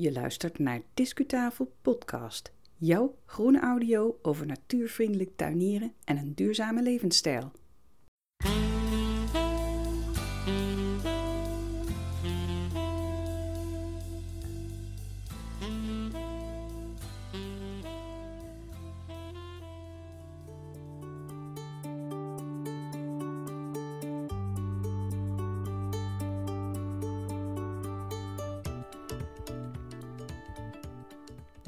Je luistert naar Discutafel Podcast. Jouw groene audio over natuurvriendelijk tuinieren en een duurzame levensstijl.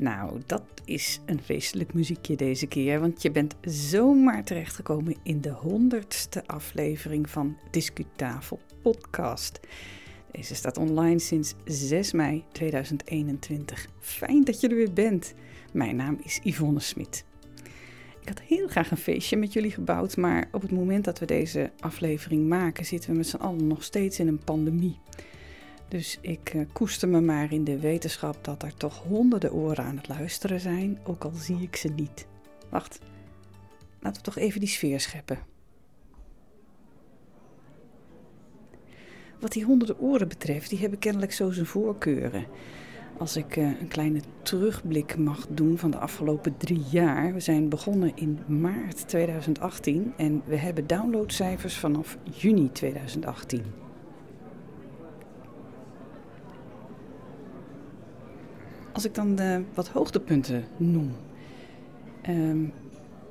Nou, dat is een feestelijk muziekje deze keer, want je bent zomaar terechtgekomen in de honderdste aflevering van Discutafel Podcast. Deze staat online sinds 6 mei 2021. Fijn dat je er weer bent. Mijn naam is Yvonne Smit. Ik had heel graag een feestje met jullie gebouwd, maar op het moment dat we deze aflevering maken, zitten we met z'n allen nog steeds in een pandemie. Dus ik uh, koester me maar in de wetenschap dat er toch honderden oren aan het luisteren zijn, ook al zie ik ze niet. Wacht, laten we toch even die sfeer scheppen. Wat die honderden oren betreft, die hebben kennelijk zo zijn voorkeuren. Als ik uh, een kleine terugblik mag doen van de afgelopen drie jaar. We zijn begonnen in maart 2018 en we hebben downloadcijfers vanaf juni 2018. Als ik dan de wat hoogtepunten noem. Um,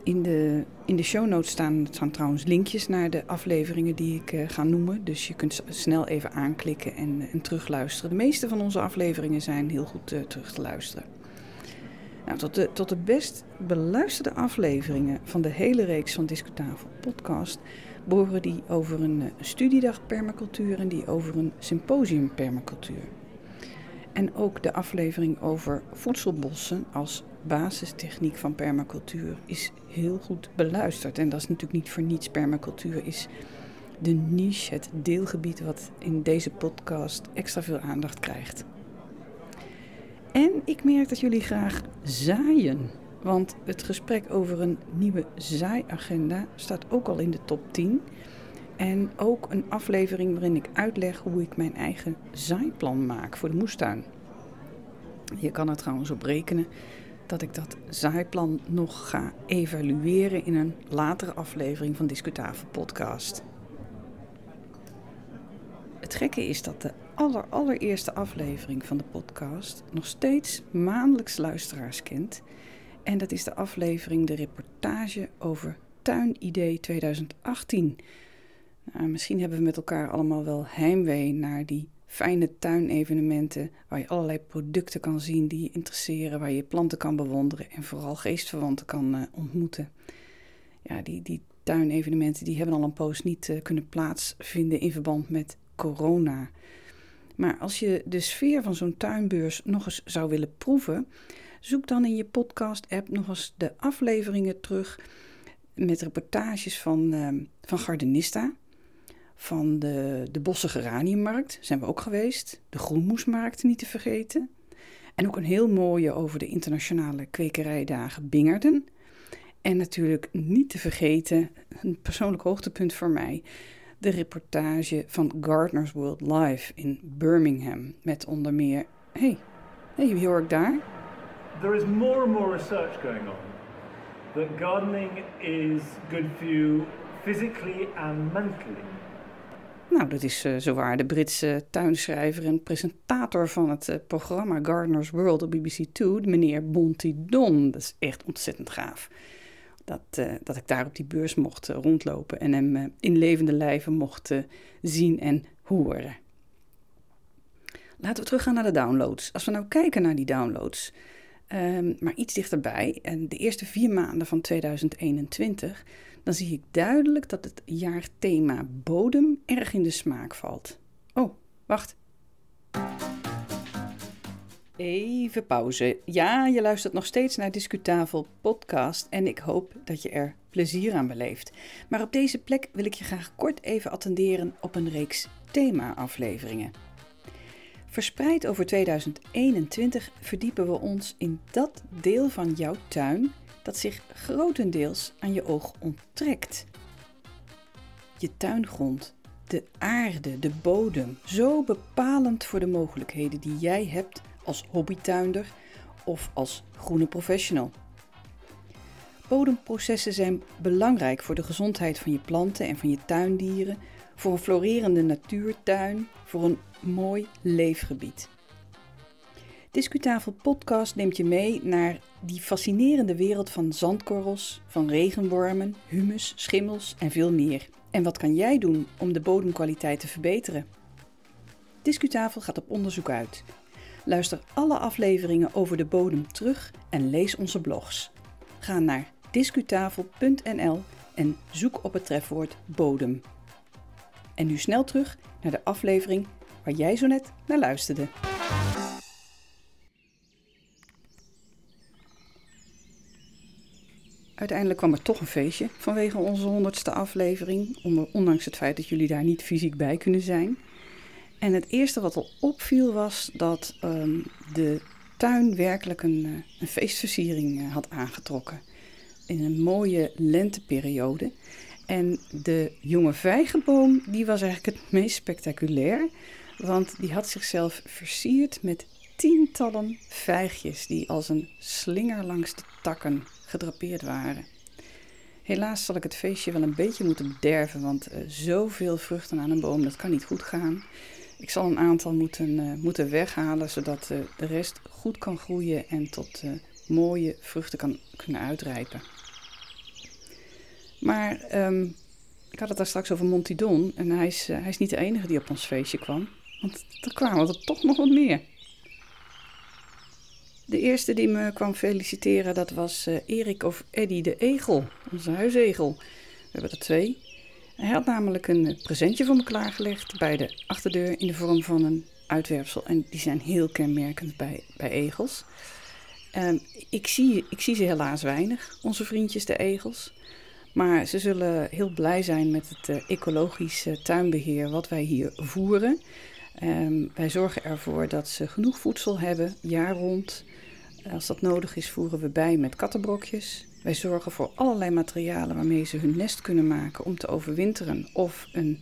in, de, in de show notes staan, staan trouwens linkjes naar de afleveringen die ik uh, ga noemen. Dus je kunt snel even aanklikken en, en terugluisteren. De meeste van onze afleveringen zijn heel goed uh, terug te luisteren. Nou, tot, de, tot de best beluisterde afleveringen van de hele reeks van Discutafel podcast behoren die over een uh, studiedag permacultuur en die over een symposium permacultuur. En ook de aflevering over voedselbossen als basistechniek van permacultuur is heel goed beluisterd. En dat is natuurlijk niet voor niets. Permacultuur is de niche, het deelgebied wat in deze podcast extra veel aandacht krijgt. En ik merk dat jullie graag zaaien. Want het gesprek over een nieuwe zaaiagenda staat ook al in de top 10. En ook een aflevering waarin ik uitleg hoe ik mijn eigen zaaiplan maak voor de moestuin. Je kan er trouwens op rekenen dat ik dat zaaiplan nog ga evalueren in een latere aflevering van Discutafel Podcast. Het gekke is dat de aller, allereerste aflevering van de podcast nog steeds maandelijks luisteraars kent. En dat is de aflevering De Reportage over Tuinidee 2018. Nou, misschien hebben we met elkaar allemaal wel heimwee naar die fijne tuinevenementen waar je allerlei producten kan zien die je interesseren, waar je planten kan bewonderen en vooral geestverwanten kan uh, ontmoeten. Ja, die, die tuinevenementen die hebben al een poos niet uh, kunnen plaatsvinden in verband met corona. Maar als je de sfeer van zo'n tuinbeurs nog eens zou willen proeven, zoek dan in je podcast-app nog eens de afleveringen terug met reportages van, van Gardenista van de, de Bosse Geraniummarkt zijn we ook geweest. De Groenmoesmarkt niet te vergeten. En ook een heel mooie over de internationale kwekerijdagen Bingerden. En natuurlijk niet te vergeten, een persoonlijk hoogtepunt voor mij, de reportage van Gardeners World Live in Birmingham. Met onder meer, hey, hey, wie hoor ik daar? There is more and more research going on that gardening is good for you physically and mentally. Nou, dat is uh, zowaar de Britse tuinschrijver en presentator van het uh, programma Gardener's World op BBC Two, meneer Bonty Don. Dat is echt ontzettend gaaf. Dat, uh, dat ik daar op die beurs mocht rondlopen en hem in levende lijven mocht zien en horen. Laten we teruggaan naar de downloads. Als we nou kijken naar die downloads, um, maar iets dichterbij, en de eerste vier maanden van 2021 dan zie ik duidelijk dat het jaarthema bodem erg in de smaak valt. Oh, wacht. Even pauze. Ja, je luistert nog steeds naar Discutafel podcast en ik hoop dat je er plezier aan beleeft. Maar op deze plek wil ik je graag kort even attenderen op een reeks thema-afleveringen. Verspreid over 2021 verdiepen we ons in dat deel van jouw tuin dat zich grotendeels aan je oog onttrekt. Je tuingrond, de aarde, de bodem, zo bepalend voor de mogelijkheden die jij hebt als hobbytuinder of als groene professional. Bodemprocessen zijn belangrijk voor de gezondheid van je planten en van je tuindieren, voor een florerende natuurtuin, voor een mooi leefgebied. Discutafel Podcast neemt je mee naar die fascinerende wereld van zandkorrels, van regenwormen, humus, schimmels en veel meer. En wat kan jij doen om de bodemkwaliteit te verbeteren? Discutafel gaat op onderzoek uit. Luister alle afleveringen over de bodem terug en lees onze blogs. Ga naar discutafel.nl en zoek op het trefwoord bodem. En nu snel terug naar de aflevering waar jij zo net naar luisterde. Uiteindelijk kwam er toch een feestje vanwege onze honderdste aflevering, ondanks het feit dat jullie daar niet fysiek bij kunnen zijn. En het eerste wat al opviel was dat um, de tuin werkelijk een, uh, een feestversiering uh, had aangetrokken. In een mooie lenteperiode. En de jonge vijgenboom die was eigenlijk het meest spectaculair. Want die had zichzelf versierd met tientallen vijgjes die als een slinger langs de takken gedrapeerd waren. Helaas zal ik het feestje wel een beetje moeten bederven, want uh, zoveel vruchten aan een boom, dat kan niet goed gaan. Ik zal een aantal moeten, uh, moeten weghalen, zodat uh, de rest goed kan groeien en tot mooie vruchten kan kunnen uitrijpen. Maar um, ik had het daar straks over Montidon en hij is, hij is niet de enige die op ons feestje kwam, want er kwamen er toch nog wat meer. De eerste die me kwam feliciteren, dat was uh, Erik of Eddy de Egel, onze huisegel. We hebben er twee. Hij had namelijk een eh, presentje voor me klaargelegd bij de achterdeur in de vorm van een uitwerpsel. En die zijn heel kenmerkend bij, bij egels. Um, ik, zie, ik zie ze helaas weinig, onze vriendjes de egels. Maar ze zullen heel blij zijn met het uh, ecologische tuinbeheer wat wij hier voeren. Um, wij zorgen ervoor dat ze genoeg voedsel hebben, jaar rond. Als dat nodig is, voeren we bij met kattenbrokjes. Wij zorgen voor allerlei materialen waarmee ze hun nest kunnen maken om te overwinteren of een,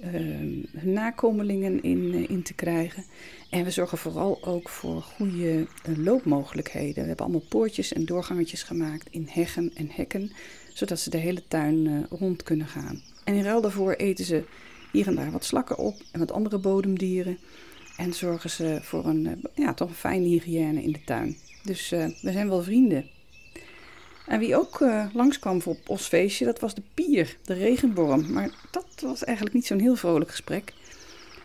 hun nakomelingen in, uh, in te krijgen. En we zorgen vooral ook voor goede uh, loopmogelijkheden. We hebben allemaal poortjes en doorgangetjes gemaakt in heggen en hekken, zodat ze de hele tuin rond kunnen gaan. En in ruil daarvoor eten ze hier en daar wat slakken op en wat andere bodemdieren. En zorgen ze voor een, ja, toch een fijne hygiëne in de tuin. Dus we zijn wel vrienden. En wie ook uh, langskwam voor ons feestje, dat was de pier, de regenworm. Maar dat was eigenlijk niet zo'n heel vrolijk gesprek.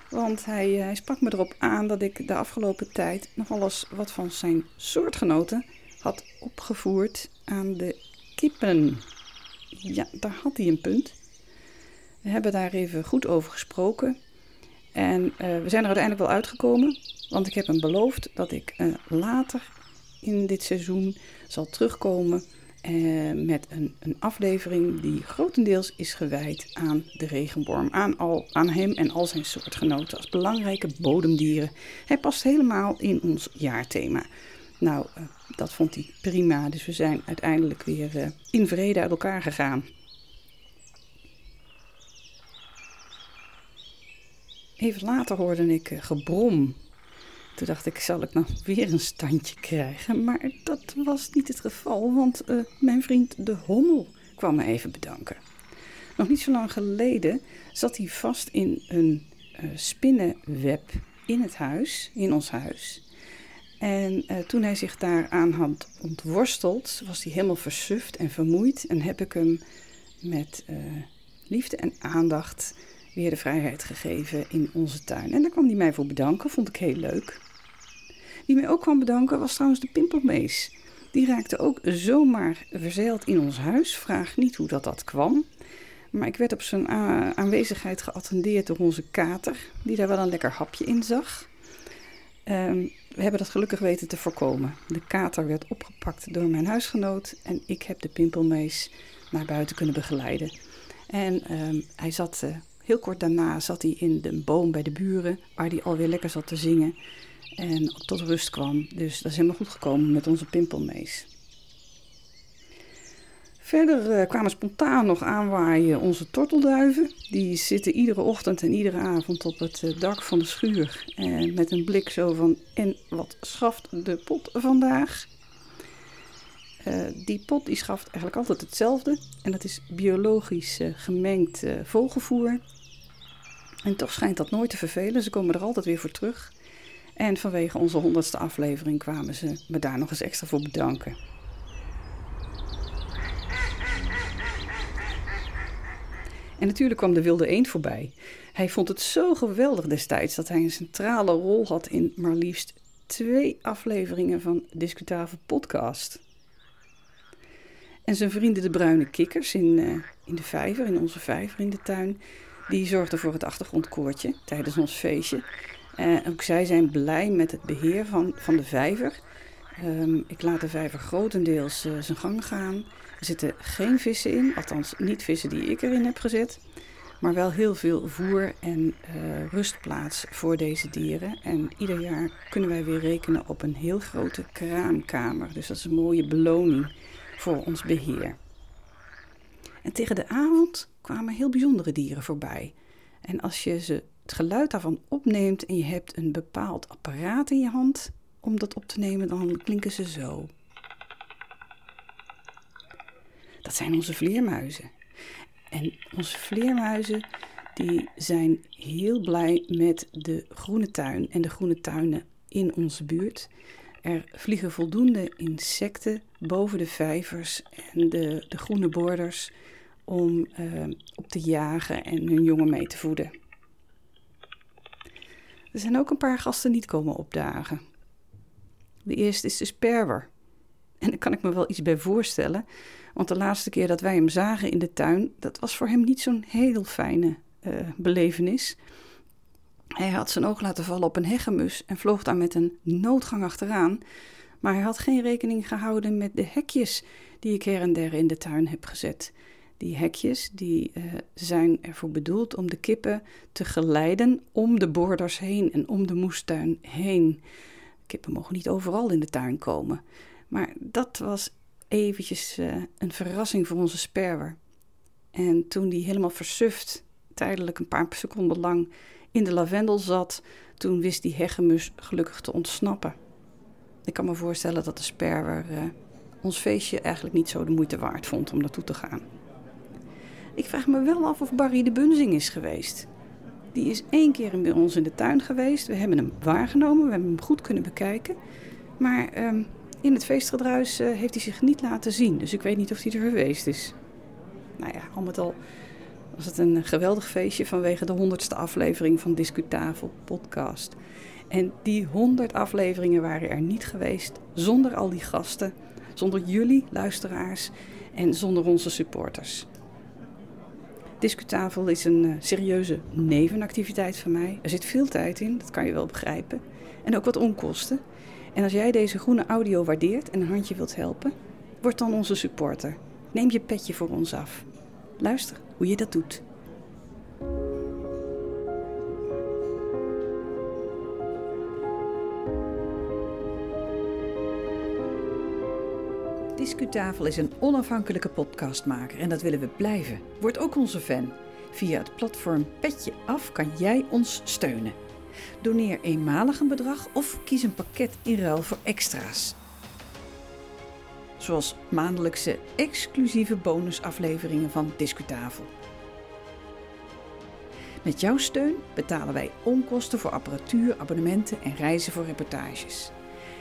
Want hij, uh, hij sprak me erop aan dat ik de afgelopen tijd nogal eens wat van zijn soortgenoten had opgevoerd aan de kippen. Ja, daar had hij een punt. We hebben daar even goed over gesproken. En uh, we zijn er uiteindelijk wel uitgekomen. Want ik heb hem beloofd dat ik later in dit seizoen zal terugkomen uh, met een, een, aflevering die grotendeels is gewijd aan de regenworm. Aan, al, aan hem en al zijn soortgenoten als belangrijke bodemdieren. Hij past helemaal in ons jaarthema. Nou, uh, dat vond hij prima. Dus we zijn uiteindelijk weer uh, in vrede uit elkaar gegaan. Even later hoorde ik gebrom toen dacht ik, zal ik nou weer een standje krijgen? Maar dat was niet het geval, want uh, mijn vriend de Hommel kwam me even bedanken. Nog niet zo lang geleden zat hij vast in een uh, spinnenweb in het huis, in ons huis. En uh, toen hij zich daaraan had ontworsteld, was hij helemaal versuft en vermoeid. En heb ik hem met liefde en aandacht weer de vrijheid gegeven in onze tuin. En daar kwam hij mij voor bedanken, vond ik heel leuk. Wie mij ook kwam bedanken was trouwens de pimpelmees. Die raakte ook zomaar verzeild in ons huis. Vraag niet hoe dat, dat kwam. Maar ik werd op zijn aanwezigheid geattendeerd door onze kater, die daar wel een lekker hapje in zag. Um, we hebben dat gelukkig weten te voorkomen. De kater werd opgepakt door mijn huisgenoot en ik heb de pimpelmees naar buiten kunnen begeleiden. En um, hij zat, uh, heel kort daarna zat hij in de boom bij de buren, waar hij alweer lekker zat te zingen en tot rust kwam. Dus dat is helemaal goed gekomen met onze pimpelmees. Verder eh, kwamen spontaan nog aanwaaien onze tortelduiven. Die zitten iedere ochtend en iedere avond op het eh, dak van de schuur. En met een blik zo van, en wat schaft de pot vandaag? Die pot die schaft eigenlijk altijd hetzelfde. En dat is biologisch gemengd vogelvoer. En toch schijnt dat nooit te vervelen. Ze komen er altijd weer voor terug. En vanwege onze honderdste aflevering kwamen ze me daar nog eens extra voor bedanken. En natuurlijk kwam de wilde eend voorbij. Hij vond het zo geweldig destijds dat hij een centrale rol had in maar liefst twee afleveringen van Discutafel Podcast. En zijn vrienden de bruine kikkers in, uh, in de vijver, in onze vijver in de tuin, die zorgden voor het achtergrondkoortje tijdens ons feestje. Uh, ook zij zijn blij met het beheer van, van de vijver. Um, ik laat de vijver grotendeels uh, zijn gang gaan. Er zitten geen vissen in, althans niet vissen die ik erin heb gezet. Maar wel heel veel voer en uh, rustplaats voor deze dieren. En ieder jaar kunnen wij weer rekenen op een heel grote kraamkamer. Dus dat is een mooie beloning voor ons beheer. En tegen de avond kwamen heel bijzondere dieren voorbij. En als je ze het geluid daarvan opneemt en je hebt een bepaald apparaat in je hand om dat op te nemen, dan klinken ze zo. Dat zijn onze vleermuizen. En onze vleermuizen die zijn heel blij met de groene tuin en de groene tuinen in onze buurt. Er vliegen voldoende insecten boven de vijvers en de, de groene borders om uh, op te jagen en hun jongen mee te voeden. Er zijn ook een paar gasten niet komen opdagen. De eerste is de sperwer. En daar kan ik me wel iets bij voorstellen, want de laatste keer dat wij hem zagen in de tuin, dat was voor hem niet zo'n heel fijne uh, belevenis. Hij had zijn oog laten vallen op een hegemus en vloog daar met een noodgang achteraan. Maar hij had geen rekening gehouden met de hekjes die ik her en der in de tuin heb gezet. Die hekjes die, uh, zijn ervoor bedoeld om de kippen te geleiden om de borders heen en om de moestuin heen. Kippen mogen niet overal in de tuin komen. Maar dat was eventjes uh, een verrassing voor onze sperwer. En toen die helemaal versuft, tijdelijk een paar seconden lang in de lavendel zat, toen wist die hegemus gelukkig te ontsnappen. Ik kan me voorstellen dat de sperwer uh, ons feestje eigenlijk niet zo de moeite waard vond om naartoe te gaan. Ik vraag me wel af of Barry de Bunzing is geweest. Die is één keer bij ons in de tuin geweest. We hebben hem waargenomen, we hebben hem goed kunnen bekijken. Maar uh, in het feestgedruis uh, heeft hij zich niet laten zien. Dus ik weet niet of hij er geweest is. Nou ja, al met al was het een geweldig feestje vanwege de honderdste aflevering van Discutafel podcast. En die honderd afleveringen waren er niet geweest zonder al die gasten, zonder jullie luisteraars en zonder onze supporters. Discutafel is een uh, serieuze nevenactiviteit van mij. Er zit veel tijd in, dat kan je wel begrijpen. En ook wat onkosten. En als jij deze groene audio waardeert en een handje wilt helpen, word dan onze supporter. Neem je petje voor ons af. Luister hoe je dat doet. Discutafel is een onafhankelijke podcastmaker en dat willen we blijven. Word ook onze fan. Via het platform Petje Af kan jij ons steunen. Doneer eenmalig een bedrag of kies een pakket in ruil voor extra's. Zoals maandelijkse exclusieve bonusafleveringen van Discutafel. Met jouw steun betalen wij onkosten voor apparatuur, abonnementen en reizen voor reportages.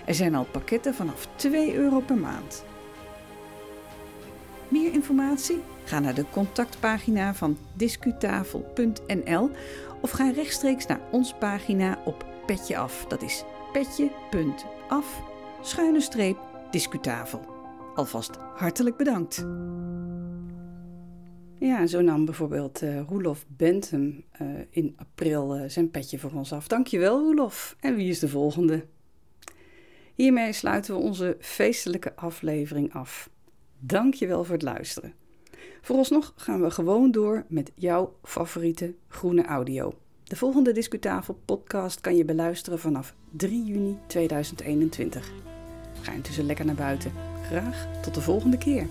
Er zijn al pakketten vanaf 2 euro per maand. Meer informatie? Ga naar de contactpagina van discutafel.nl of ga rechtstreeks naar onze pagina op Petje Af. Dat is petje.af, schuine streep, discutafel. Alvast hartelijk bedankt. Ja, zo nam bijvoorbeeld uh, Roelof Bentham uh, in april uh, zijn petje voor ons af. Dankjewel Roelof. En wie is de volgende? Hiermee sluiten we onze feestelijke aflevering af. Dankjewel voor het luisteren. Vooralsnog gaan we gewoon door met jouw favoriete groene audio. De volgende Discutafel podcast kan je beluisteren vanaf 3 juni 2021. Ga intussen lekker naar buiten. Graag tot de volgende keer.